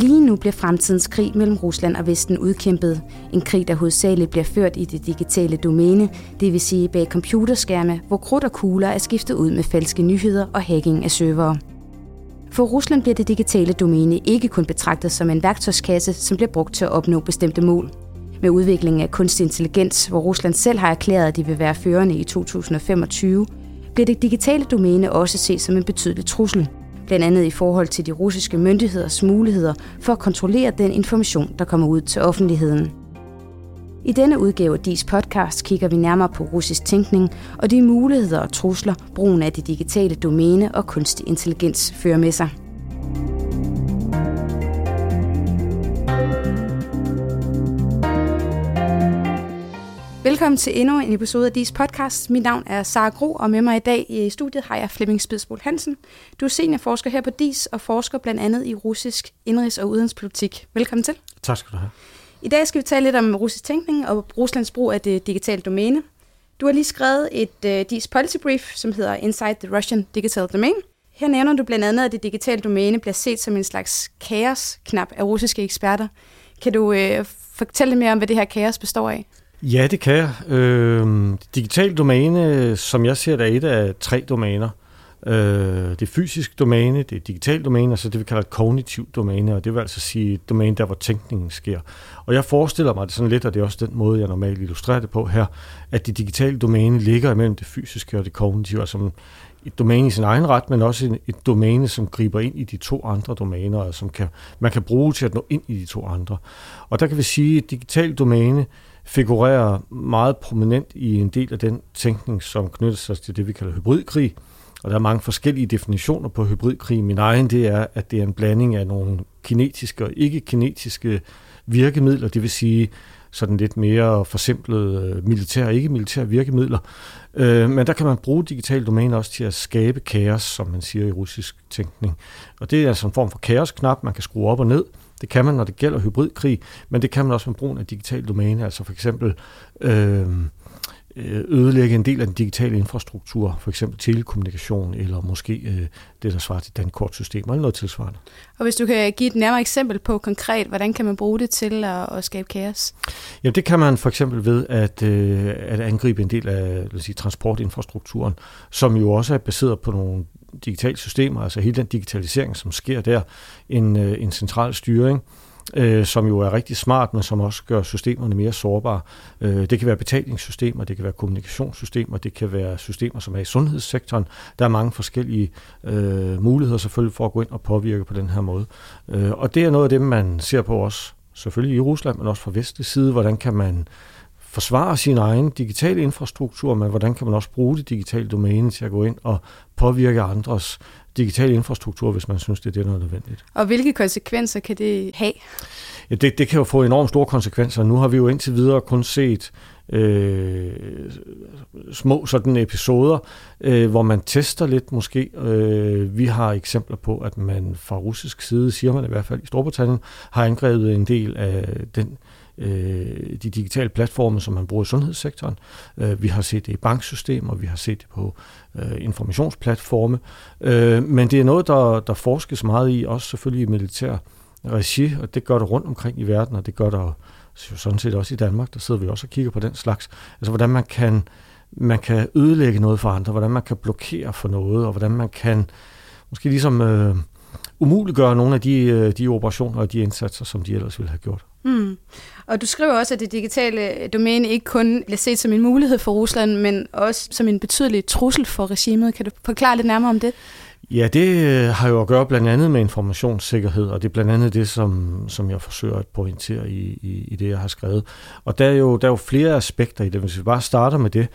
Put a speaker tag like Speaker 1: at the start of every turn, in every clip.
Speaker 1: Lige nu bliver fremtidens krig mellem Rusland og Vesten udkæmpet. En krig, der hovedsageligt bliver ført i det digitale domæne, det vil sige bag computerskærme, hvor krudt og kugler er skiftet ud med falske nyheder og hacking af servere. For Rusland bliver det digitale domæne ikke kun betragtet som en værktøjskasse, som bliver brugt til at opnå bestemte mål. Med udviklingen af kunstig intelligens, hvor Rusland selv har erklæret, at de vil være førende i 2025, bliver det digitale domæne også set som en betydelig trussel. Blandt andet i forhold til de russiske myndigheders muligheder for at kontrollere den information, der kommer ud til offentligheden. I denne udgave af DIS podcast kigger vi nærmere på russisk tænkning og de muligheder og trusler, brugen af det digitale domæne og kunstig intelligens fører med sig. Velkommen til endnu en episode af DIS podcast. Mit navn er Sara Gro, og med mig i dag i studiet har jeg Flemming Spidsbol Hansen. Du er seniorforsker her på DIS og forsker blandt andet i russisk indrigs- og udenrigspolitik. Velkommen til.
Speaker 2: Tak skal du have.
Speaker 1: I dag skal vi tale lidt om russisk tænkning og Ruslands brug af det digitale domæne. Du har lige skrevet et uh, DIS policy brief, som hedder Inside the Russian Digital Domain. Her nævner du blandt andet, at det digitale domæne bliver set som en slags kaos-knap af russiske eksperter. Kan du uh, fortælle mere om, hvad det her kaos består af?
Speaker 2: Ja, det kan jeg. Øh, digital domæne, som jeg ser det, er et af tre domæner. Øh, det fysiske domæne, det er digital domæne, og så det vi kalder et kognitivt domæne, og det vil altså sige et domæne, der hvor tænkningen sker. Og jeg forestiller mig det sådan lidt, og det er også den måde, jeg normalt illustrerer det på her, at det digitale domæne ligger imellem det fysiske og det kognitive, altså et domæne i sin egen ret, men også et domæne, som griber ind i de to andre domæner, og som kan, man kan bruge til at nå ind i de to andre. Og der kan vi sige, at et digitalt domæne, figurerer meget prominent i en del af den tænkning, som knytter sig til det, vi kalder hybridkrig. Og der er mange forskellige definitioner på hybridkrig. Min egen det er, at det er en blanding af nogle kinetiske og ikke-kinetiske virkemidler, det vil sige sådan lidt mere forsimplede øh, militære og ikke-militære virkemidler. Øh, men der kan man bruge digitale domæner også til at skabe kaos, som man siger i russisk tænkning. Og det er altså en form for kaosknap, man kan skrue op og ned, det kan man, når det gælder hybridkrig, men det kan man også med brugen af digital domæne, altså for eksempel øh, ødelægge en del af den digitale infrastruktur, for eksempel telekommunikation, eller måske øh, det, der svarer til dankortsystemer, eller noget tilsvarende.
Speaker 1: Og hvis du kan give et nærmere eksempel på konkret, hvordan kan man bruge det til at, at skabe kaos?
Speaker 2: Jamen det kan man for eksempel ved at, øh, at angribe en del af lad os sige, transportinfrastrukturen, som jo også er baseret på nogle digitale systemer, altså hele den digitalisering, som sker der, en, øh, en central styring, øh, som jo er rigtig smart, men som også gør systemerne mere sårbare. Øh, det kan være betalingssystemer, det kan være kommunikationssystemer, det kan være systemer, som er i sundhedssektoren. Der er mange forskellige øh, muligheder selvfølgelig for at gå ind og påvirke på den her måde. Øh, og det er noget af det, man ser på også, selvfølgelig i Rusland, men også fra vestlig side, hvordan kan man forsvare sin egen digitale infrastruktur, men hvordan kan man også bruge det digitale domæne til at gå ind og påvirke andres digitale infrastruktur, hvis man synes, det er det, der er nødvendigt.
Speaker 1: Og hvilke konsekvenser kan det have?
Speaker 2: Ja, det, det kan jo få enormt store konsekvenser. Nu har vi jo indtil videre kun set øh, små sådan episoder, øh, hvor man tester lidt måske. Øh, vi har eksempler på, at man fra russisk side, siger man i hvert fald i Storbritannien, har angrebet en del af den øh, Øh, de digitale platforme, som man bruger i sundhedssektoren. Øh, vi har set det i banksystemer, vi har set det på øh, informationsplatforme, øh, men det er noget, der, der forskes meget i, også selvfølgelig i militær regi, og det gør der rundt omkring i verden, og det gør der sådan set også i Danmark, der sidder vi også og kigger på den slags. Altså hvordan man kan, man kan ødelægge noget for andre, hvordan man kan blokere for noget, og hvordan man kan måske ligesom øh, umuliggøre nogle af de, øh, de operationer og de indsatser, som de ellers ville have gjort.
Speaker 1: Mm. Og du skriver også, at det digitale domæne ikke kun bliver set som en mulighed for Rusland, men også som en betydelig trussel for regimet. Kan du forklare lidt nærmere om det?
Speaker 2: Ja, det øh, har jo at gøre blandt andet med informationssikkerhed, og det er blandt andet det, som, som jeg forsøger at pointere i, i, i det, jeg har skrevet. Og der er, jo, der er jo flere aspekter i det. Hvis vi bare starter med det,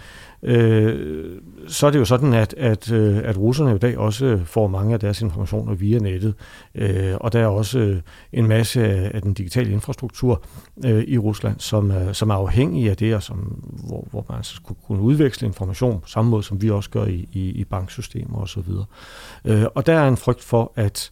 Speaker 2: øh, så er det jo sådan, at, at, øh, at russerne i dag også får mange af deres informationer via nettet, øh, og der er også en masse af den digitale infrastruktur øh, i Rusland, som, som er afhængig af det, og som, hvor, hvor man altså skulle kunne udveksle information på samme måde, som vi også gør i, i, i banksystemer osv. Øh, og der er en frygt for, at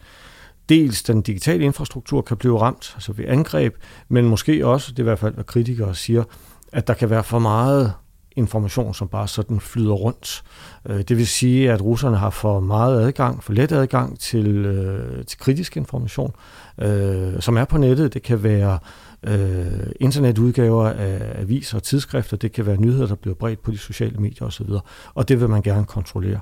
Speaker 2: dels den digitale infrastruktur kan blive ramt, altså ved angreb, men måske også, det er i hvert fald, hvad kritikere siger, at der kan være for meget information, som bare sådan flyder rundt. Øh, det vil sige, at russerne har for meget adgang, for let adgang til, øh, til kritisk information, øh, som er på nettet. Det kan være øh, internetudgaver af aviser og tidsskrifter, det kan være nyheder, der bliver bredt på de sociale medier osv., og det vil man gerne kontrollere.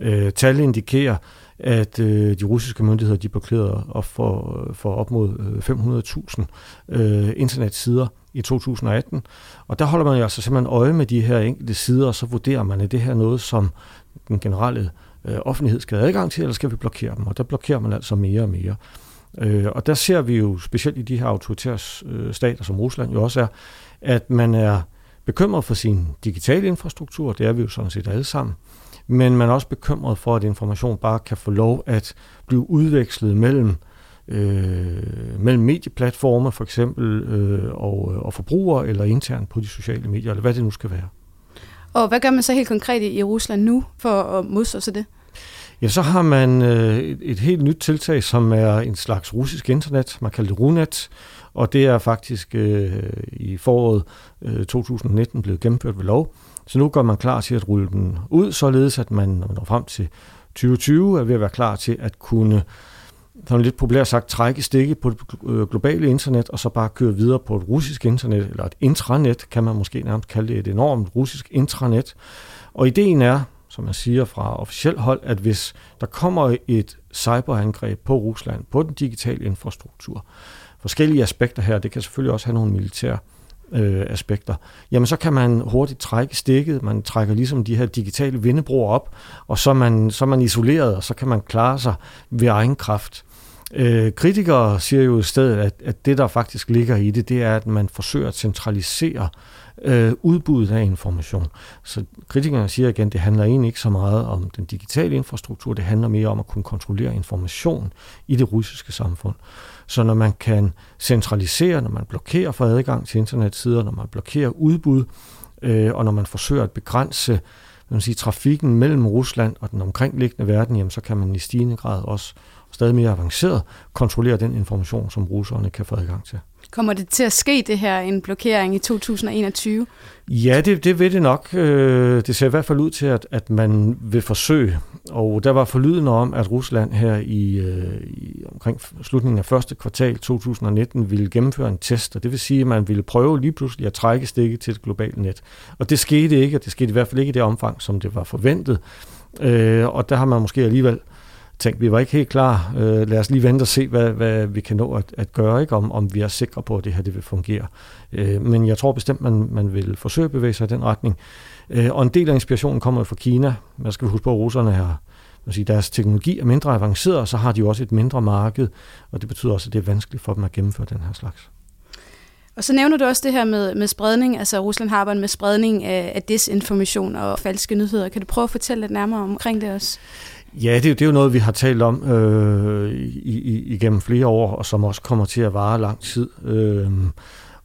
Speaker 2: Øh, tal indikerer, at øh, de russiske myndigheder de blokerede op for, for op mod 500.000 øh, internetsider i 2018. Og der holder man jo altså simpelthen øje med de her enkelte sider, og så vurderer man, er det her noget, som den generelle øh, offentlighed skal have adgang til, eller skal vi blokere dem? Og der blokerer man altså mere og mere. Øh, og der ser vi jo, specielt i de her autoritære øh, stater, som Rusland jo også er, at man er bekymret for sin digitale infrastruktur, det er vi jo sådan set alle sammen, men man er også bekymret for, at information bare kan få lov at blive udvekslet mellem øh, mellem medieplatforme for eksempel øh, og, og forbrugere eller internt på de sociale medier, eller hvad det nu skal være.
Speaker 1: Og hvad gør man så helt konkret i Rusland nu for at modstå sig det?
Speaker 2: Ja, så har man øh, et, et helt nyt tiltag, som er en slags russisk internet. Man kalder det Runet, og det er faktisk øh, i foråret øh, 2019 blevet gennemført ved lov. Så nu går man klar til at rulle den ud, således at man, når man når frem til 2020, er ved at være klar til at kunne som lidt populært sagt, trække stikket på det øh, globale internet, og så bare køre videre på et russisk internet, eller et intranet, kan man måske nærmest kalde det, et enormt russisk intranet. Og ideen er, som man siger fra officielt hold, at hvis der kommer et cyberangreb på Rusland, på den digitale infrastruktur, forskellige aspekter her, det kan selvfølgelig også have nogle militære øh, aspekter, jamen så kan man hurtigt trække stikket, man trækker ligesom de her digitale vindebroer op, og så er man, så er man isoleret, og så kan man klare sig ved egen kraft. Øh, kritikere siger jo i stedet, at, at det der faktisk ligger i det, det er, at man forsøger at centralisere øh, udbuddet af information. Så kritikerne siger igen, at det handler egentlig ikke så meget om den digitale infrastruktur, det handler mere om at kunne kontrollere information i det russiske samfund. Så når man kan centralisere, når man blokerer for adgang til internetsider, når man blokerer udbud, øh, og når man forsøger at begrænse man sige, trafikken mellem Rusland og den omkringliggende verden, jamen, så kan man i stigende grad også stadig mere avanceret kontrollere den information, som russerne kan få adgang til.
Speaker 1: Kommer det til at ske, det her, en blokering i 2021?
Speaker 2: Ja, det, det vil det nok. Øh, det ser i hvert fald ud til, at, at man vil forsøge. Og der var forlydende om, at Rusland her i, øh, i omkring slutningen af første kvartal 2019 ville gennemføre en test, og det vil sige, at man ville prøve lige pludselig at trække stikket til et globalt net. Og det skete ikke, og det skete i hvert fald ikke i det omfang, som det var forventet. Øh, og der har man måske alligevel tænkte, vi var ikke helt klar. Øh, lad os lige vente og se, hvad, hvad vi kan nå at, at gøre, ikke? Om, om vi er sikre på, at det her det vil fungere. Øh, men jeg tror bestemt, man, man vil forsøge at bevæge sig i den retning. Øh, og en del af inspirationen kommer fra Kina. Man skal huske på, at russerne har sige, deres teknologi er mindre avanceret, og så har de jo også et mindre marked, og det betyder også, at det er vanskeligt for dem at gennemføre den her slags.
Speaker 1: Og så nævner du også det her med, med spredning, altså Rusland har med spredning af, af desinformation og falske nyheder. Kan du prøve at fortælle lidt nærmere omkring det også?
Speaker 2: Ja, det, det er jo noget, vi har talt om øh, i, i, igennem flere år, og som også kommer til at vare lang tid. Øh,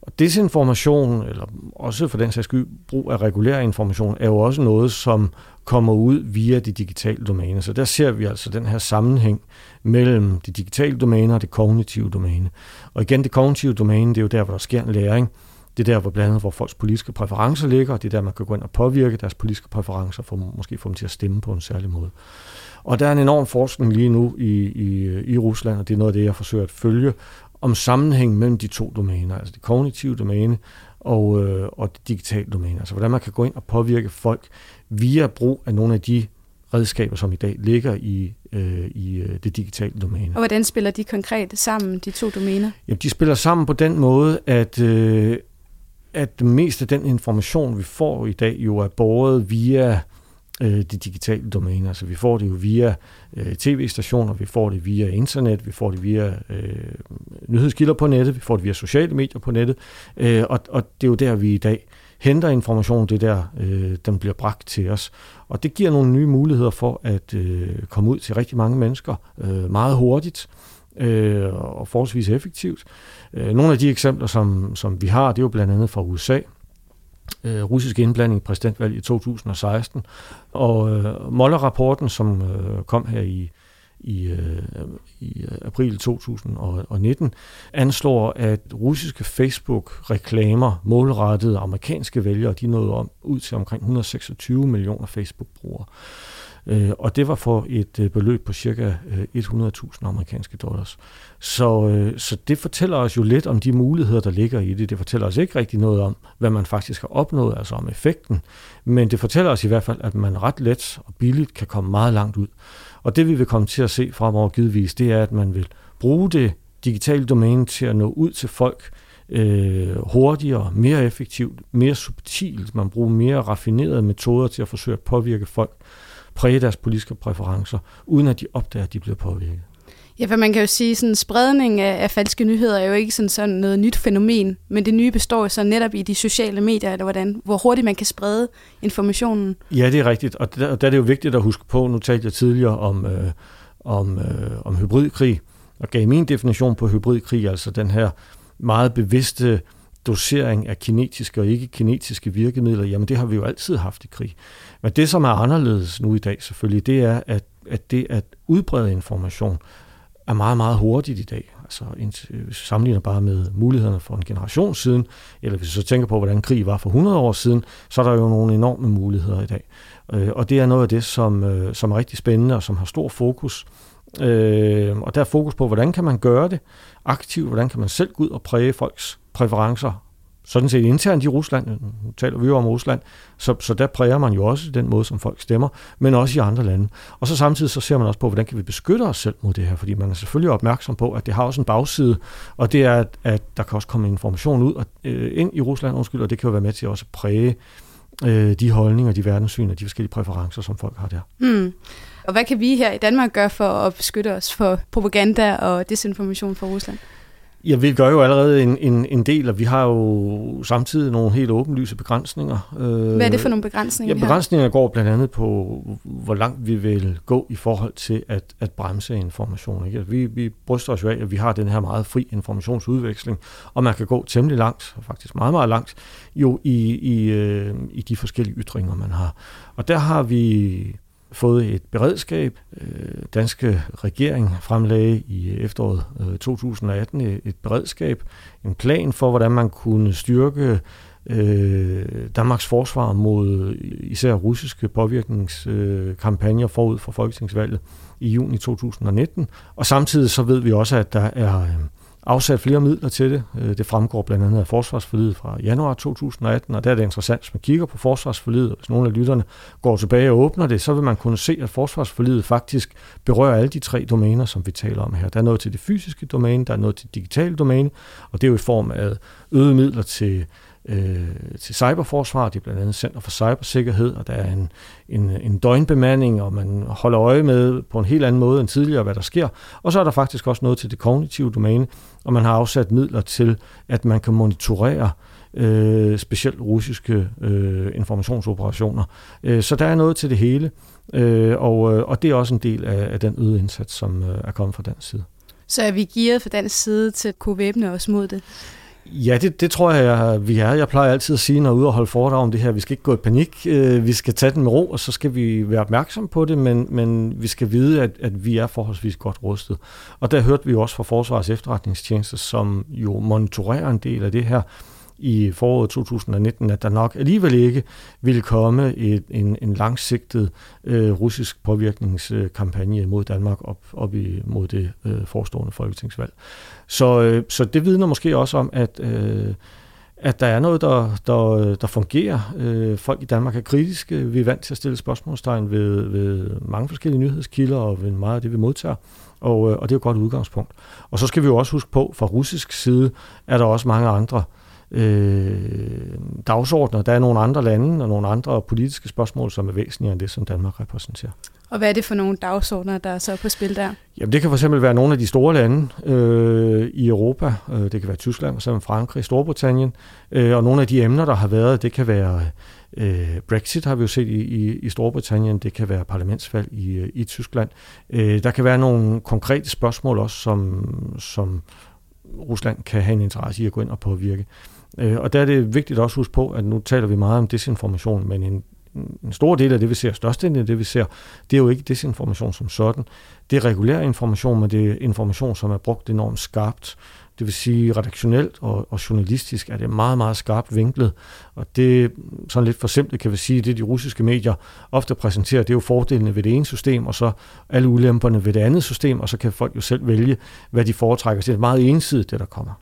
Speaker 2: og desinformation, eller også for den sags skyld brug af regulær information, er jo også noget, som kommer ud via de digitale domæner. Så der ser vi altså den her sammenhæng mellem de digitale domæner og det kognitive domæne. Og igen, det kognitive domæne, det er jo der, hvor der sker en læring. Det er der, hvor blandt andet, hvor folks politiske præferencer ligger, og det er der, man kan gå ind og påvirke deres politiske præferencer, for måske få dem til at stemme på en særlig måde. Og der er en enorm forskning lige nu i, i, i Rusland, og det er noget af det, jeg forsøger at følge, om sammenhæng mellem de to domæner, altså det kognitive domæne og, øh, og det digitale domæne. Altså hvordan man kan gå ind og påvirke folk via brug af nogle af de redskaber, som i dag ligger i, øh, i øh, det digitale domæne.
Speaker 1: Og hvordan spiller de konkret sammen, de to domæner?
Speaker 2: Jamen, de spiller sammen på den måde, at, øh, at det meste af den information, vi får i dag, jo er båret via øh, de digitale domæner. Altså vi får det jo via øh, tv-stationer, vi får det via internet, vi får det via øh, nyhedskilder på nettet, vi får det via sociale medier på nettet, øh, og, og det er jo der, vi i dag henter information, det der, øh, den bliver bragt til os. Og det giver nogle nye muligheder for at øh, komme ud til rigtig mange mennesker øh, meget hurtigt øh, og forholdsvis effektivt. Øh, nogle af de eksempler, som, som vi har, det er jo blandt andet fra USA, øh, russisk indblanding i præsidentvalget i 2016. Og øh, Moller-rapporten, som øh, kom her i, i, øh, i øh, april 2019, anslår, at russiske Facebook-reklamer målrettede amerikanske vælgere, de nåede om, ud til omkring 126 millioner Facebook-brugere. Øh, og det var for et øh, beløb på cirka øh, 100.000 amerikanske dollars. Så, øh, så det fortæller os jo lidt om de muligheder, der ligger i det. Det fortæller os ikke rigtig noget om, hvad man faktisk har opnået, altså om effekten. Men det fortæller os i hvert fald, at man ret let og billigt kan komme meget langt ud. Og det vi vil komme til at se fremover givetvis, det er, at man vil bruge det digitale domæne til at nå ud til folk, øh, hurtigere, mere effektivt, mere subtilt. Man bruger mere raffinerede metoder til at forsøge at påvirke folk præge deres politiske præferencer, uden at de opdager, at de bliver påvirket.
Speaker 1: Ja, for man kan jo sige, at spredning af, af falske nyheder er jo ikke sådan, sådan noget nyt fænomen, men det nye består jo så netop i de sociale medier, eller hvordan, hvor hurtigt man kan sprede informationen.
Speaker 2: Ja, det er rigtigt, og der, der er det jo vigtigt at huske på, nu talte jeg tidligere om, øh, om, øh, om hybridkrig, og gav min definition på hybridkrig, altså den her meget bevidste dosering af kinetiske og ikke-kinetiske virkemidler, jamen det har vi jo altid haft i krig. Men det, som er anderledes nu i dag selvfølgelig, det er, at, at det at udbrede information er meget, meget hurtigt i dag. Altså sammenligner bare med mulighederne for en generation siden, eller hvis vi så tænker på, hvordan krig var for 100 år siden, så er der jo nogle enorme muligheder i dag. Øh, og det er noget af det, som, øh, som er rigtig spændende og som har stor fokus. Øh, og der er fokus på, hvordan kan man gøre det aktivt, hvordan kan man selv gå ud og præge folks præferencer sådan set internt i Rusland, nu taler vi jo om Rusland, så, så der præger man jo også den måde, som folk stemmer, men også i andre lande. Og så samtidig så ser man også på, hvordan kan vi beskytte os selv mod det her, fordi man er selvfølgelig opmærksom på, at det har også en bagside, og det er, at, at der kan også komme information ud og, øh, ind i Rusland, undskyld, og det kan jo være med til også at præge øh, de holdninger, de verdenssyn og de forskellige præferencer, som folk har der.
Speaker 1: Mm. Og hvad kan vi her i Danmark gøre for at beskytte os for propaganda og desinformation fra Rusland?
Speaker 2: Ja, vi gør jo allerede en, en, en del, og vi har jo samtidig nogle helt åbenlyse begrænsninger.
Speaker 1: Hvad er det for nogle begrænsninger?
Speaker 2: Ja, begrænsninger går blandt andet på, hvor langt vi vil gå i forhold til at, at bremse information. Ikke? Vi, vi bryster os jo af, at vi har den her meget fri informationsudveksling, og man kan gå temmelig langt, faktisk meget, meget langt, jo i, i, øh, i de forskellige ytringer, man har. Og der har vi fået et beredskab. Øh, danske regering fremlagde i efteråret øh, 2018 et beredskab, en plan for, hvordan man kunne styrke øh, Danmarks forsvar mod især russiske påvirkningskampagner forud for folketingsvalget i juni 2019. Og samtidig så ved vi også, at der er øh, afsat flere midler til det. Øh, det fremgår blandt andet af forsvarsforlidet fra januar 2018, og der er det interessant, hvis man kigger på forsvarsforlidet, hvis nogle af lytterne går tilbage og åbner det, så vil man kunne se, at forsvarsforlidet faktisk berører alle de tre domæner, som vi taler om her. Der er noget til det fysiske domæne, der er noget til det digitale domæne, og det er jo i form af øget midler til øh, til cyberforsvar. Det er blandt andet Center for Cybersikkerhed, og der er en, en, en døgnbemanding, og man holder øje med på en helt anden måde end tidligere, hvad der sker. Og så er der faktisk også noget til det kognitive domæne, og man har afsat midler til, at man kan monitorere øh, specielt russiske øh, informationsoperationer. Øh, så der er noget til det hele, øh, og, øh, og det er også en del af, af den øgede indsats, som øh, er kommet fra den side.
Speaker 1: Så er vi gearet fra den side til at kunne væbne os mod det?
Speaker 2: Ja, det, det tror jeg, vi er. Jeg plejer altid at sige, når jeg er ude og holde foredrag om det her, vi skal ikke gå i panik, øh, vi skal tage den med ro, og så skal vi være opmærksom på det, men, men vi skal vide, at, at vi er forholdsvis godt rustet. Og der hørte vi også fra Forsvars efterretningstjeneste, som jo monitorerer en del af det her, i foråret 2019, at der nok alligevel ikke ville komme et, en, en langsigtet øh, russisk påvirkningskampagne mod Danmark op, op imod det øh, forestående folketingsvalg. Så, øh, så det vidner måske også om, at øh, at der er noget, der, der, der fungerer. Øh, folk i Danmark er kritiske. Vi er vant til at stille spørgsmålstegn ved, ved mange forskellige nyhedskilder og ved meget af det, vi modtager. Og, øh, og det er jo et godt udgangspunkt. Og så skal vi jo også huske på, fra russisk side er der også mange andre øh, dagsordner. Der er nogle andre lande og nogle andre politiske spørgsmål, som er væsentligere end det, som Danmark repræsenterer.
Speaker 1: Og hvad er det for nogle dagsordner, der er så på spil der?
Speaker 2: Jamen det kan fx være nogle af de store lande øh, i Europa. Øh, det kan være Tyskland, for eksempel Frankrig, Storbritannien. Øh, og nogle af de emner, der har været, det kan være øh, Brexit, har vi jo set i, i, i Storbritannien. Det kan være parlamentsvalg i, i Tyskland. Øh, der kan være nogle konkrete spørgsmål også, som, som Rusland kan have en interesse i at gå ind og påvirke. Øh, Øh, og der er det vigtigt også at huske på, at nu taler vi meget om desinformation, men en en stor del af det, vi ser, størstedelen af det, vi ser, det er jo ikke desinformation som sådan. Det er regulær information, men det er information, som er brugt enormt skarpt. Det vil sige, redaktionelt og, og journalistisk er det meget, meget skarpt vinklet. Og det, sådan lidt for simpelt kan vi sige, det de russiske medier ofte præsenterer, det er jo fordelene ved det ene system, og så alle ulemperne ved det andet system, og så kan folk jo selv vælge, hvad de foretrækker. Så det er meget ensidigt, det der kommer.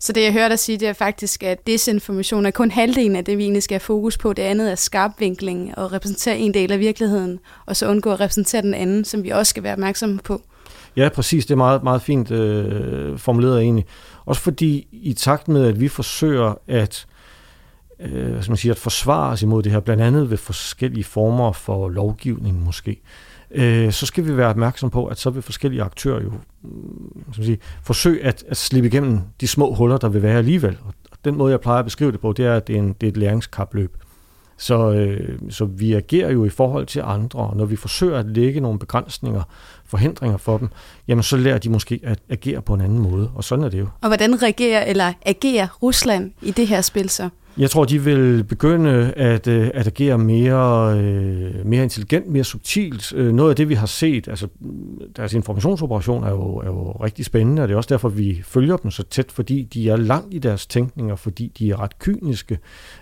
Speaker 1: Så det, jeg hører dig sige, det er faktisk, at desinformation er kun halvdelen af det, vi egentlig skal have fokus på. Det andet er skarpvinkling og repræsentere en del af virkeligheden, og så undgå at repræsentere den anden, som vi også skal være opmærksomme på.
Speaker 2: Ja, præcis. Det er meget, meget fint øh, formuleret egentlig. Også fordi i takt med, at vi forsøger at, øh, som man siger, at forsvare os imod det her, blandt andet ved forskellige former for lovgivning måske, øh, så skal vi være opmærksom på, at så vil forskellige aktører jo skal som sige, forsøge at, at slippe igennem de små huller, der vil være alligevel. Og den måde, jeg plejer at beskrive det på, det er, at det er, en, det er et læringskapløb. Så, øh, så vi agerer jo i forhold til andre, og når vi forsøger at lægge nogle begrænsninger, forhindringer for dem, jamen så lærer de måske at agere på en anden måde, og sådan er det jo.
Speaker 1: Og hvordan reagerer eller agerer Rusland i det her spil så?
Speaker 2: Jeg tror, de vil begynde at, øh, at agere mere, øh, mere intelligent, mere subtilt. Øh, noget af det, vi har set, altså deres informationsoperation er jo, er jo rigtig spændende, og det er også derfor, vi følger dem så tæt, fordi de er langt i deres tænkninger, fordi de er ret kyniske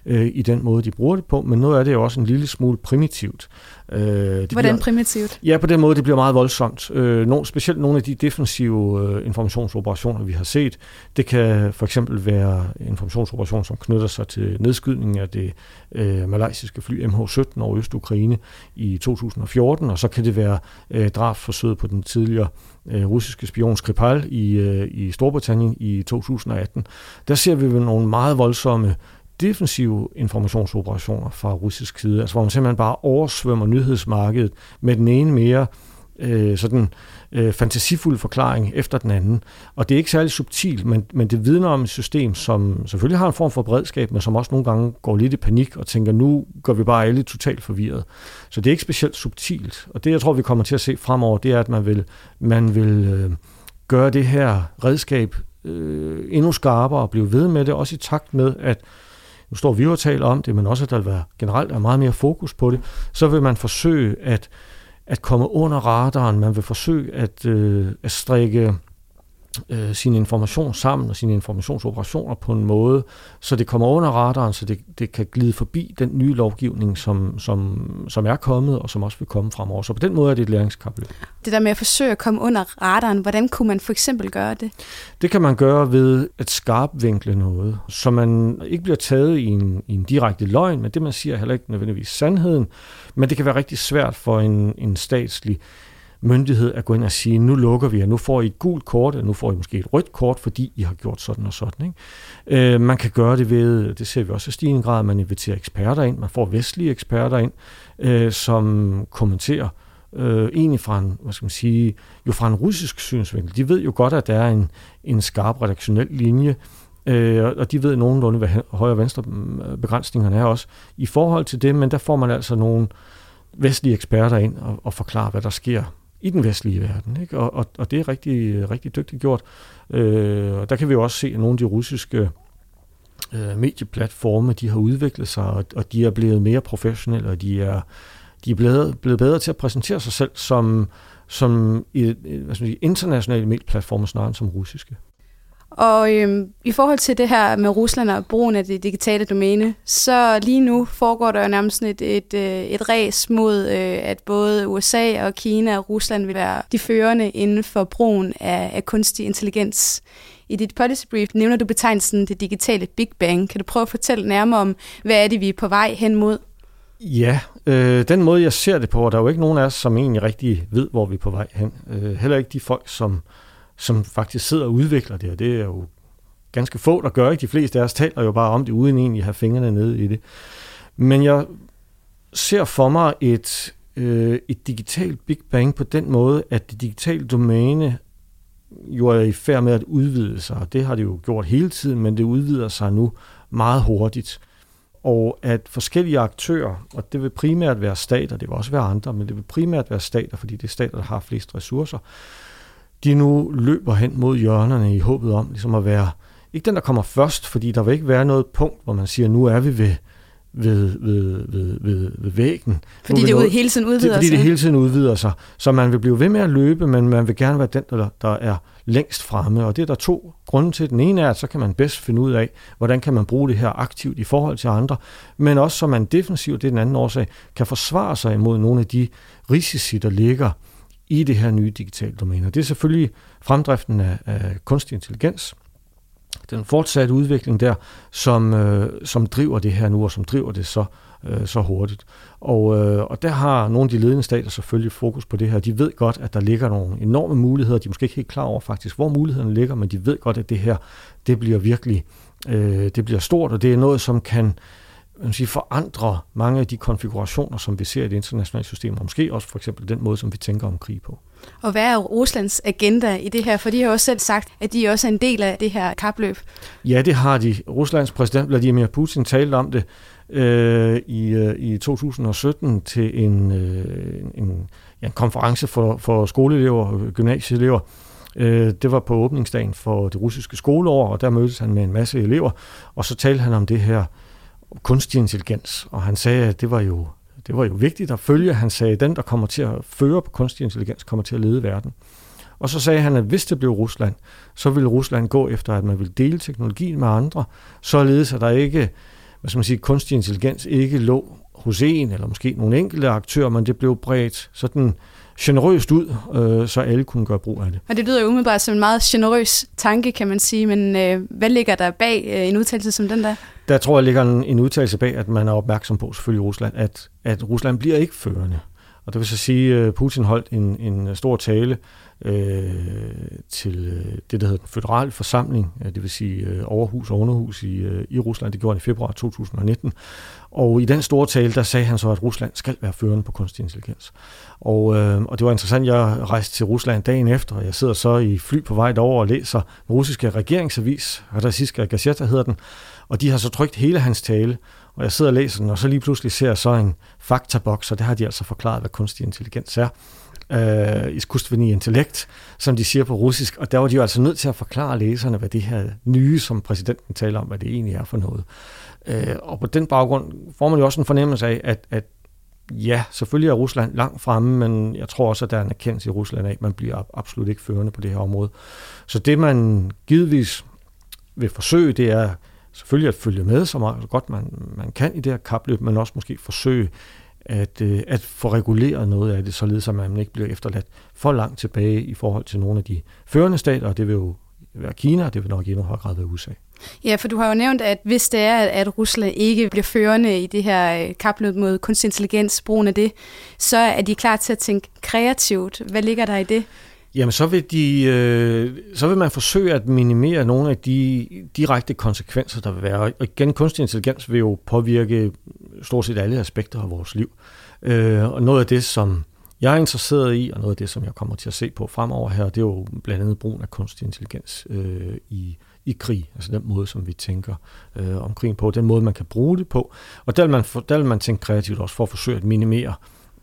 Speaker 2: øh, i den måde, de bruger det på, men noget af det er også en lille smule primitivt.
Speaker 1: Øh, det Hvordan bliver, primitivt?
Speaker 2: Ja, på den måde, det bliver meget voldsomt. Øh, no, specielt nogle af de defensive øh, informationsoperationer, vi har set, det kan for eksempel være informationsoperationer, som knytter sig til Øh, nedskydningen af det øh, malaysiske fly MH17 over Øst-Ukraine i 2014, og så kan det være øh, drabsforsøget på den tidligere øh, russiske spion Skripal i, øh, i Storbritannien i 2018. Der ser vi nogle meget voldsomme defensive informationsoperationer fra russisk side, altså hvor man simpelthen bare oversvømmer nyhedsmarkedet med den ene mere øh, sådan øh, Øh, fantasifuld forklaring efter den anden. Og det er ikke særlig subtilt, men, men det vidner om et system, som selvfølgelig har en form for beredskab, men som også nogle gange går lidt i panik og tænker, nu går vi bare alle totalt forvirret. Så det er ikke specielt subtilt. Og det, jeg tror, vi kommer til at se fremover, det er, at man vil, man vil øh, gøre det her redskab øh, endnu skarpere og blive ved med det, også i takt med, at nu står vi jo og taler om det, men også at der vil være generelt er meget mere fokus på det, så vil man forsøge at, at komme under radaren, man vil forsøge at, øh, at strikke øh, sin information sammen og sine informationsoperationer på en måde, så det kommer under radaren, så det, det kan glide forbi den nye lovgivning, som, som, som er kommet, og som også vil komme fremover. Så på den måde er det et læringskapløb.
Speaker 1: Det der med at forsøge at komme under radaren, hvordan kunne man for eksempel gøre det?
Speaker 2: Det kan man gøre ved at skarpvinkle noget, så man ikke bliver taget i en, i en direkte løgn, men det man siger er heller ikke nødvendigvis sandheden, men det kan være rigtig svært for en, en statslig myndighed at gå ind og sige, nu lukker vi, jer, nu får I et gult kort, eller nu får I måske et rødt kort, fordi I har gjort sådan og sådan. Ikke? Øh, man kan gøre det ved, det ser vi også i stigende grad, at man inviterer eksperter ind, man får vestlige eksperter ind, øh, som kommenterer øh, egentlig fra en, hvad skal man sige, jo fra en russisk synsvinkel. De ved jo godt, at der er en, en skarp redaktionel linje, øh, og de ved nogenlunde, hvad højre og venstre mm, øh, begrænsningerne er også i forhold til det, men der får man altså nogle vestlige eksperter ind og, og forklare, hvad der sker i den vestlige verden. Ikke? Og, og, og det er rigtig, rigtig dygtigt gjort. Øh, og der kan vi jo også se, at nogle af de russiske øh, medieplatforme, de har udviklet sig, og, og de er blevet mere professionelle, og de er, de er blevet, blevet bedre til at præsentere sig selv som, som i, hvad skal man sige, internationale medieplatforme snarere end som russiske.
Speaker 1: Og øhm, i forhold til det her med Rusland og brugen af det digitale domæne, så lige nu foregår der jo nærmest et, et, øh, et ræs mod, øh, at både USA og Kina og Rusland vil være de førende inden for brugen af, af kunstig intelligens. I dit policy brief nævner du betegnelsen det digitale Big Bang. Kan du prøve at fortælle nærmere om, hvad er det, vi er på vej hen mod?
Speaker 2: Ja, øh, den måde jeg ser det på, og der er jo ikke nogen af os, som egentlig rigtig ved, hvor vi er på vej hen. Øh, heller ikke de folk, som som faktisk sidder og udvikler det, og det er jo ganske få, der gør ikke. De fleste af os taler jo bare om det, uden egentlig at have fingrene nede i det. Men jeg ser for mig et, øh, et digitalt Big Bang på den måde, at det digitale domæne jo er i færd med at udvide sig, og det har det jo gjort hele tiden, men det udvider sig nu meget hurtigt. Og at forskellige aktører, og det vil primært være stater, det vil også være andre, men det vil primært være stater, fordi det er stater, der har flest ressourcer, de nu løber hen mod hjørnerne i håbet om ligesom at være, ikke den, der kommer først, fordi der vil ikke være noget punkt, hvor man siger, nu er vi ved, ved, ved, ved, ved, ved væggen.
Speaker 1: Fordi det noget, hele tiden udvider
Speaker 2: det, fordi
Speaker 1: sig.
Speaker 2: det hele tiden udvider sig. Så man vil blive ved med at løbe, men man vil gerne være den, der, der er længst fremme. Og det er der to grunde til. Den ene er, at så kan man bedst finde ud af, hvordan kan man bruge det her aktivt i forhold til andre, men også så man defensivt, det er den anden årsag, kan forsvare sig imod nogle af de risici, der ligger i det her nye digitale domæne. Det er selvfølgelig fremdriften af, af kunstig intelligens, den fortsatte udvikling der, som, øh, som driver det her nu, og som driver det så, øh, så hurtigt. Og, øh, og der har nogle af de ledende stater selvfølgelig fokus på det her. De ved godt, at der ligger nogle enorme muligheder. De er måske ikke helt klar over faktisk, hvor mulighederne ligger, men de ved godt, at det her, det bliver virkelig, øh, det bliver stort, og det er noget, som kan man sige, forandre mange af de konfigurationer, som vi ser i det internationale system, og måske også for eksempel den måde, som vi tænker om krig på.
Speaker 1: Og hvad er Ruslands agenda i det her? For de har også selv sagt, at de også er en del af det her kapløb.
Speaker 2: Ja, det har de. Ruslands præsident Vladimir Putin talte om det øh, i, øh, i 2017 til en, øh, en, ja, en konference for, for skoleelever og gymnasieelever. Øh, det var på åbningsdagen for det russiske skoleår, og der mødtes han med en masse elever, og så talte han om det her kunstig intelligens, og han sagde, at det var jo det var jo vigtigt at følge. Han sagde, at den, der kommer til at føre på kunstig intelligens, kommer til at lede verden. Og så sagde han, at hvis det blev Rusland, så ville Rusland gå efter, at man ville dele teknologien med andre, således at der ikke, hvad skal man sige, kunstig intelligens ikke lå hos en, eller måske nogle enkelte aktører, men det blev bredt sådan generøst ud, øh, så alle kunne gøre brug af det.
Speaker 1: Og det lyder jo umiddelbart som en meget generøs tanke, kan man sige, men øh, hvad ligger der bag øh, en udtalelse som den der?
Speaker 2: Der tror jeg ligger en, en udtalelse bag, at man er opmærksom på, selvfølgelig i Rusland, at, at Rusland bliver ikke førende. Og det vil så sige, at Putin holdt en, en stor tale øh, til øh, det, der hedder den føderale forsamling, det vil sige øh, overhus og underhus i, øh, i Rusland. Det gjorde han i februar 2019. Og i den store tale, der sagde han så, at Rusland skal være førende på kunstig intelligens. Og, øh, og det var interessant, jeg rejste til Rusland dagen efter, og jeg sidder så i fly på vej derover og læser den russiske regeringsavis, Rossiska Gazeta hedder den, og de har så trykt hele hans tale, og jeg sidder og læser den, og så lige pludselig ser jeg så en faktaboks, og det har de altså forklaret, hvad kunstig intelligens er øh, iskustveni intellekt, som de siger på russisk, og der var de jo altså nødt til at forklare læserne, hvad det her nye, som præsidenten taler om, hvad det egentlig er for noget. Øh, og på den baggrund får man jo også en fornemmelse af, at, at ja, selvfølgelig er Rusland langt fremme, men jeg tror også, at der er en erkendelse i Rusland af, at man bliver absolut ikke førende på det her område. Så det man givetvis vil forsøge, det er selvfølgelig at følge med så meget så godt man, man kan i det her kapløb, men også måske forsøge at, øh, at få reguleret noget af det, således at man ikke bliver efterladt for langt tilbage i forhold til nogle af de førende stater, og det vil jo være Kina, og det vil nok i endnu højere grad være USA.
Speaker 1: Ja, for du har jo nævnt, at hvis det er, at Rusland ikke bliver førende i det her øh, kapløb mod kunstig intelligens, brugen af det, så er de klar til at tænke kreativt. Hvad ligger der i det?
Speaker 2: Jamen, så vil, de, øh, så vil man forsøge at minimere nogle af de direkte konsekvenser, der vil være. Og igen, kunstig intelligens vil jo påvirke stort set alle aspekter af vores liv. Øh, og noget af det, som jeg er interesseret i, og noget af det, som jeg kommer til at se på fremover her, det er jo blandt andet brugen af kunstig intelligens øh, i, i krig, altså den måde, som vi tænker øh, om krigen på, den måde, man kan bruge det på. Og der vil man, for, der vil man tænke kreativt også for at forsøge at minimere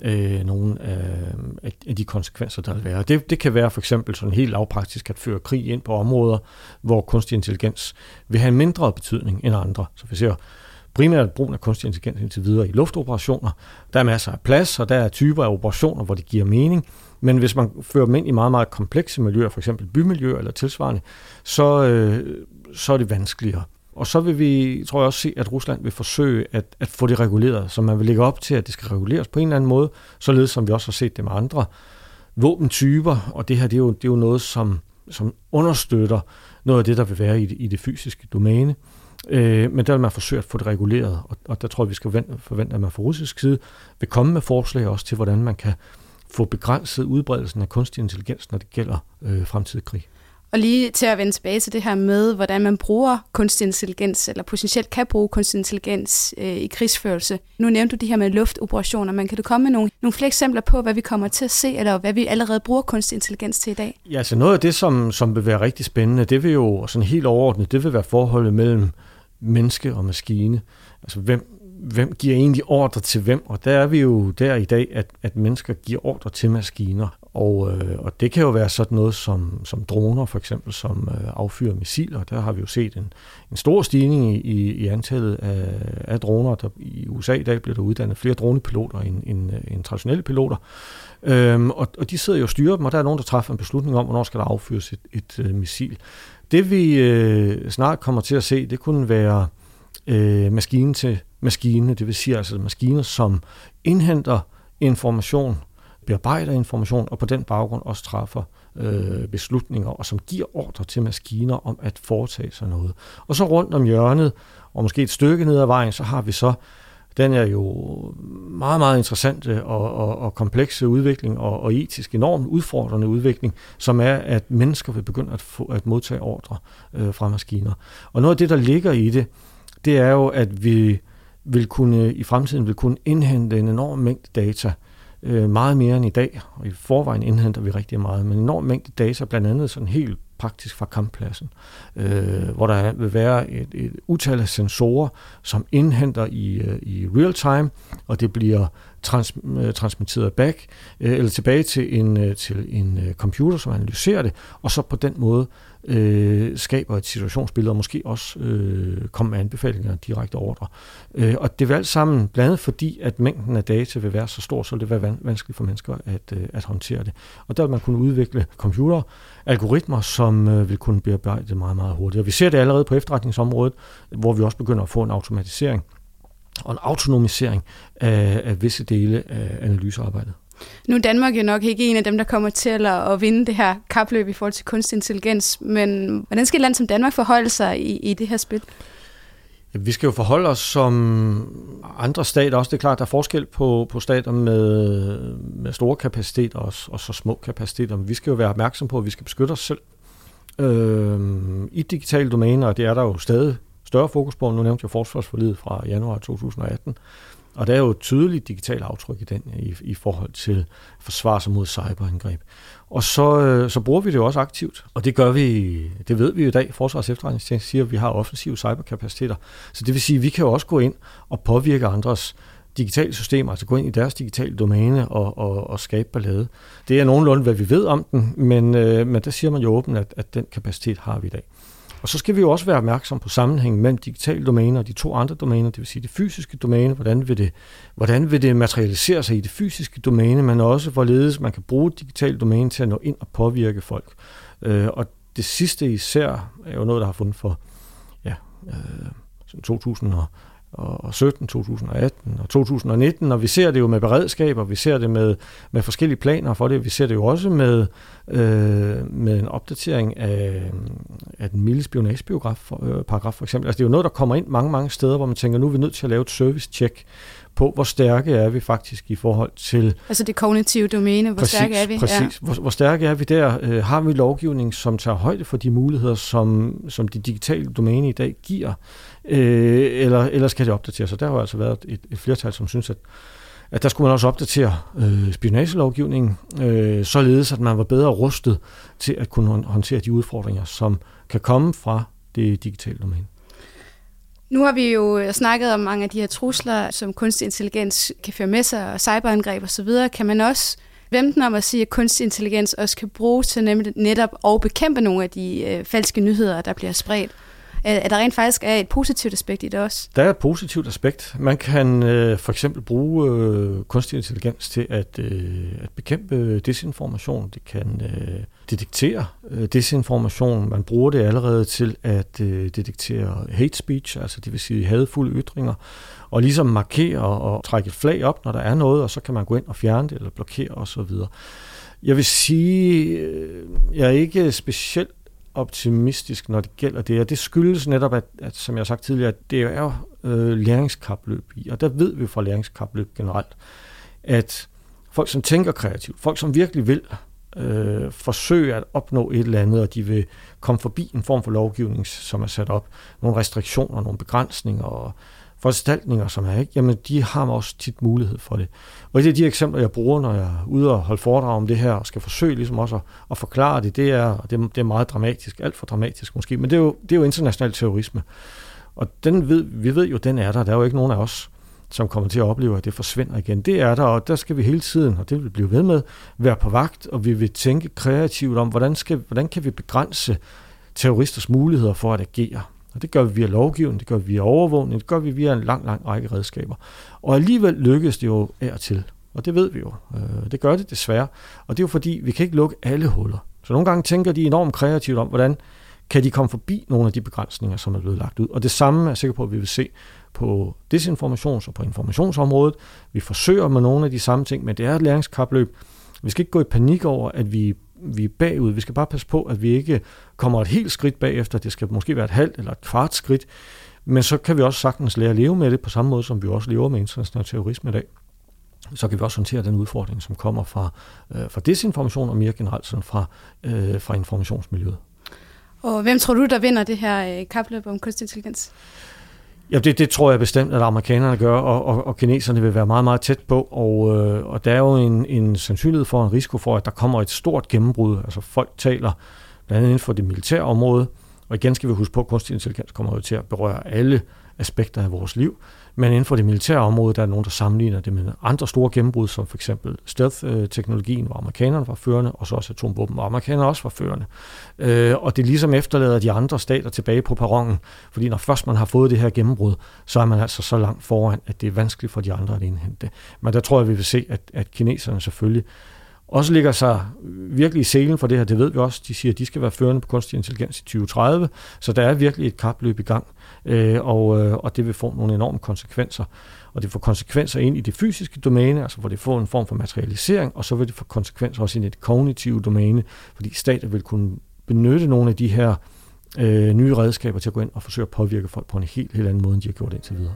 Speaker 2: øh, nogle af, af de konsekvenser, der vil være. Det, det kan være for eksempel sådan helt lavpraktisk at føre krig ind på områder, hvor kunstig intelligens vil have en mindre betydning end andre. Så vi ser primært brugen af kunstig intelligens indtil videre i luftoperationer. Der er masser af plads, og der er typer af operationer, hvor det giver mening. Men hvis man fører dem ind i meget, meget komplekse miljøer, for eksempel bymiljøer eller tilsvarende, så, øh, så er det vanskeligere. Og så vil vi, tror jeg også se, at Rusland vil forsøge at, at få det reguleret, så man vil lægge op til, at det skal reguleres på en eller anden måde, således som vi også har set det med andre våbentyper, og det her det er jo, det er jo noget, som, som understøtter noget af det, der vil være i det, i det fysiske domæne. Øh, men der vil man forsøge at få det reguleret, og, og der tror jeg, vi skal forvente, at man fra russisk side vil komme med forslag også til, hvordan man kan få begrænset udbredelsen af kunstig intelligens, når det gælder øh, fremtidig krig.
Speaker 1: Og lige til at vende tilbage til det her med, hvordan man bruger kunstig intelligens, eller potentielt kan bruge kunstig intelligens øh, i krigsførelse. Nu nævnte du det her med luftoperationer, men kan du komme med nogle, nogle flere eksempler på, hvad vi kommer til at se, eller hvad vi allerede bruger kunstig intelligens til i dag?
Speaker 2: Ja, altså noget af det, som, som vil være rigtig spændende, det vil jo sådan helt overordnet, det vil være forholdet mellem menneske og maskine. Altså hvem, hvem giver egentlig ordre til hvem? Og der er vi jo der i dag, at, at mennesker giver ordre til maskiner. Og, øh, og det kan jo være sådan noget som, som droner, for eksempel, som øh, affyrer missiler. Der har vi jo set en, en stor stigning i, i, antallet af, af droner. Der, I USA i dag bliver der uddannet flere dronepiloter end, end, øh, end traditionelle piloter. Øhm, og, og de sidder jo og styrer dem, og der er nogen, der træffer en beslutning om, hvornår skal der affyres et, et, et missil. Det vi øh, snart kommer til at se, det kunne være øh, maskine til maskine, det vil sige altså maskiner, som indhenter information, bearbejder information, og på den baggrund også træffer øh, beslutninger, og som giver ordre til maskiner om at foretage sig noget. Og så rundt om hjørnet, og måske et stykke ned ad vejen, så har vi så den er jo meget, meget interessante øh, og, og, og komplekse udvikling og, og etisk enormt udfordrende udvikling, som er, at mennesker vil begynde at, få, at modtage ordre øh, fra maskiner. Og noget af det, der ligger i det, det er jo, at vi vil kunne i fremtiden vil kunne indhente en enorm mængde data, øh, meget mere end i dag, og i forvejen indhenter vi rigtig meget, men en enorm mængde data, blandt andet sådan helt praktisk fra kamppladsen, øh, hvor der vil være et, et utal af sensorer, som indhenter i, øh, i real time, og det bliver trans, øh, transmitteret back, øh, eller tilbage til en, øh, til en computer, som analyserer det, og så på den måde øh, skaber et situationsbillede, og måske også øh, kommer med anbefalinger direkte ordre. Øh, og det vil alt sammen blandt fordi, at mængden af data vil være så stor, så vil det være vanskeligt for mennesker at, øh, at håndtere det. Og der vil man kunne udvikle computer, algoritmer, som øh, vil kunne bearbejde det meget, meget hurtigt. Og vi ser det allerede på efterretningsområdet, hvor vi også begynder at få en automatisering og en autonomisering af, af visse dele af analysearbejdet.
Speaker 3: Nu er Danmark jo nok ikke en af dem, der kommer til at, vinde det her kapløb i forhold til kunstig intelligens, men hvordan skal et land som Danmark forholde sig i, i det her spil?
Speaker 2: Ja, vi skal jo forholde os som andre stater også. Det er klart, der er forskel på, på stater med, med store kapaciteter og, og så små kapaciteter, men vi skal jo være opmærksom på, at vi skal beskytte os selv. Øh, I digitale domæner, og det er der jo stadig større fokus på. Nu nævnte jeg forsvarsforlidet fra januar 2018. Og der er jo et tydeligt digitalt aftryk i den i, i forhold til forsvar sig mod cyberangreb. Og så, øh, så bruger vi det jo også aktivt, og det gør vi, det ved vi jo i dag. Forsvars efterretningstjeneste siger, at vi har offensive cyberkapaciteter. Så det vil sige, at vi kan jo også gå ind og påvirke andres digitale systemer, altså gå ind i deres digitale domæne og, og, og skabe ballade. Det er nogenlunde, hvad vi ved om den, men, øh, men der siger man jo åbent, at, at den kapacitet har vi i dag. Og så skal vi jo også være opmærksom på sammenhængen mellem digitale domæner og de to andre domæner, det vil sige det fysiske domæne, hvordan vil det, hvordan vil det materialisere sig i det fysiske domæne, men også hvorledes man kan bruge digitale domæne til at nå ind og påvirke folk. Øh, og det sidste især er jo noget, der har fundet for ja, øh, 2000 og og 17, 2018 og 2019, og vi ser det jo med beredskab, og vi ser det med, med forskellige planer for det. Vi ser det jo også med, øh, med en opdatering af, af den milde spionagebiograf, øh, paragraf for eksempel. Altså det er jo noget, der kommer ind mange, mange steder, hvor man tænker, nu er vi nødt til at lave et service-check på, hvor stærke er vi faktisk i forhold til...
Speaker 3: Altså det kognitive domæne, hvor præcis, stærke er vi?
Speaker 2: Præcis, ja. hvor, hvor stærke er vi der? Øh, har vi lovgivning, som tager højde for de muligheder, som, som de digitale domæne i dag giver? Øh, eller, eller skal det opdateres? Og der har altså været et, et flertal, som synes, at at der skulle man også opdatere øh, spionagelovgivningen, øh, således at man var bedre rustet til at kunne håndtere de udfordringer, som kan komme fra det digitale domæne.
Speaker 3: Nu har vi jo øh, snakket om mange af de her trusler, som kunstig intelligens kan føre med sig, og cyberangreb osv. Kan man også vente om at sige, at kunstig intelligens også kan bruges til nemlig netop at bekæmpe nogle af de øh, falske nyheder, der bliver spredt? At der rent faktisk er et positivt aspekt i det også?
Speaker 2: Der er et positivt aspekt. Man kan øh, for eksempel bruge øh, kunstig intelligens til at, øh, at bekæmpe desinformation. Det kan øh, detektere øh, desinformation. Man bruger det allerede til at øh, detektere hate speech, altså det vil sige hadfulde ytringer, og ligesom markere og trække et flag op, når der er noget, og så kan man gå ind og fjerne det eller blokere osv. Jeg vil sige, øh, jeg er ikke specielt optimistisk, når det gælder det, og det skyldes netop, at, at som jeg har sagt tidligere, at det er øh, læringskapløb i, og der ved vi fra læringskapløb generelt, at folk, som tænker kreativt, folk, som virkelig vil øh, forsøge at opnå et eller andet, og de vil komme forbi en form for lovgivning, som er sat op, nogle restriktioner, nogle begrænsninger, og foranstaltninger, som er, ikke? jamen de har også tit mulighed for det. Og et af de eksempler, jeg bruger, når jeg er ude og holde foredrag om det her, og skal forsøge ligesom også at, at forklare det, det er, det, det er meget dramatisk, alt for dramatisk måske, men det er jo, det er jo international terrorisme. Og den ved, vi ved jo, den er der. Der er jo ikke nogen af os, som kommer til at opleve, at det forsvinder igen. Det er der, og der skal vi hele tiden, og det vil vi blive ved med, være på vagt, og vi vil tænke kreativt om, hvordan, skal, hvordan kan vi begrænse terroristers muligheder for at agere. Og det gør vi via lovgivning, det gør vi via overvågning, det gør vi via en lang, lang række redskaber. Og alligevel lykkes det jo af og til. Og det ved vi jo. Øh, det gør det desværre. Og det er jo fordi, vi kan ikke lukke alle huller. Så nogle gange tænker de enormt kreativt om, hvordan kan de komme forbi nogle af de begrænsninger, som er blevet lagt ud. Og det samme er jeg sikker på, at vi vil se på desinformations- og på informationsområdet. Vi forsøger med nogle af de samme ting, men det er et læringskapløb. Vi skal ikke gå i panik over, at vi, vi er bagud. Vi skal bare passe på, at vi ikke kommer et helt skridt bagefter. Det skal måske være et halvt eller et kvart skridt. Men så kan vi også sagtens lære at leve med det på samme måde, som vi også lever med international terrorisme i dag så kan vi også håndtere den udfordring, som kommer fra, øh, fra desinformation og mere generelt sådan fra, øh, fra informationsmiljøet.
Speaker 3: Og hvem tror du, der vinder det her øh, kapløb om kunstig intelligens?
Speaker 2: Ja, det, det tror jeg bestemt, at amerikanerne gør, og, og, og kineserne vil være meget, meget tæt på. Og, øh, og der er jo en, en sandsynlighed for, en risiko for, at der kommer et stort gennembrud. Altså folk taler blandt andet inden for det militære område, og igen skal vi huske på, at kunstig intelligens kommer jo til at berøre alle aspekter af vores liv. Men inden for det militære område, der er nogen, der sammenligner det med andre store gennembrud, som for eksempel stealth-teknologien, hvor amerikanerne var førende, og så også atomvåben, hvor amerikanerne også var førende. Øh, og det ligesom efterlader de andre stater tilbage på perronen, fordi når først man har fået det her gennembrud, så er man altså så langt foran, at det er vanskeligt for de andre at indhente det. Men der tror jeg, vi vil se, at, at kineserne selvfølgelig også ligger sig virkelig i selen for det her. Det ved vi også. De siger, at de skal være førende på kunstig intelligens i 2030, så der er virkelig et kapløb i gang øh, og, øh, og det vil få nogle enorme konsekvenser. Og det får konsekvenser ind i det fysiske domæne, altså hvor det får en form for materialisering, og så vil det få konsekvenser også ind i det kognitive domæne, fordi stater vil kunne benytte nogle af de her øh, nye redskaber til at gå ind og forsøge at påvirke folk på en helt, helt anden måde, end de har gjort indtil videre.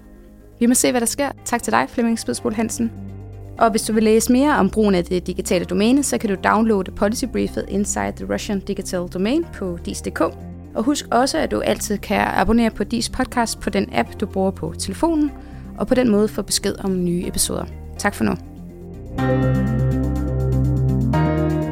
Speaker 3: Vi må se, hvad der sker. Tak til dig, Flemming Spidsbol Hansen. Og hvis du vil læse mere om brugen af det digitale domæne, så kan du downloade Policy Briefet Inside the Russian Digital Domain på dis.dk. Og husk også, at du altid kan abonnere på DIS podcast på den app, du bruger på telefonen, og på den måde få besked om nye episoder. Tak for nu. thank you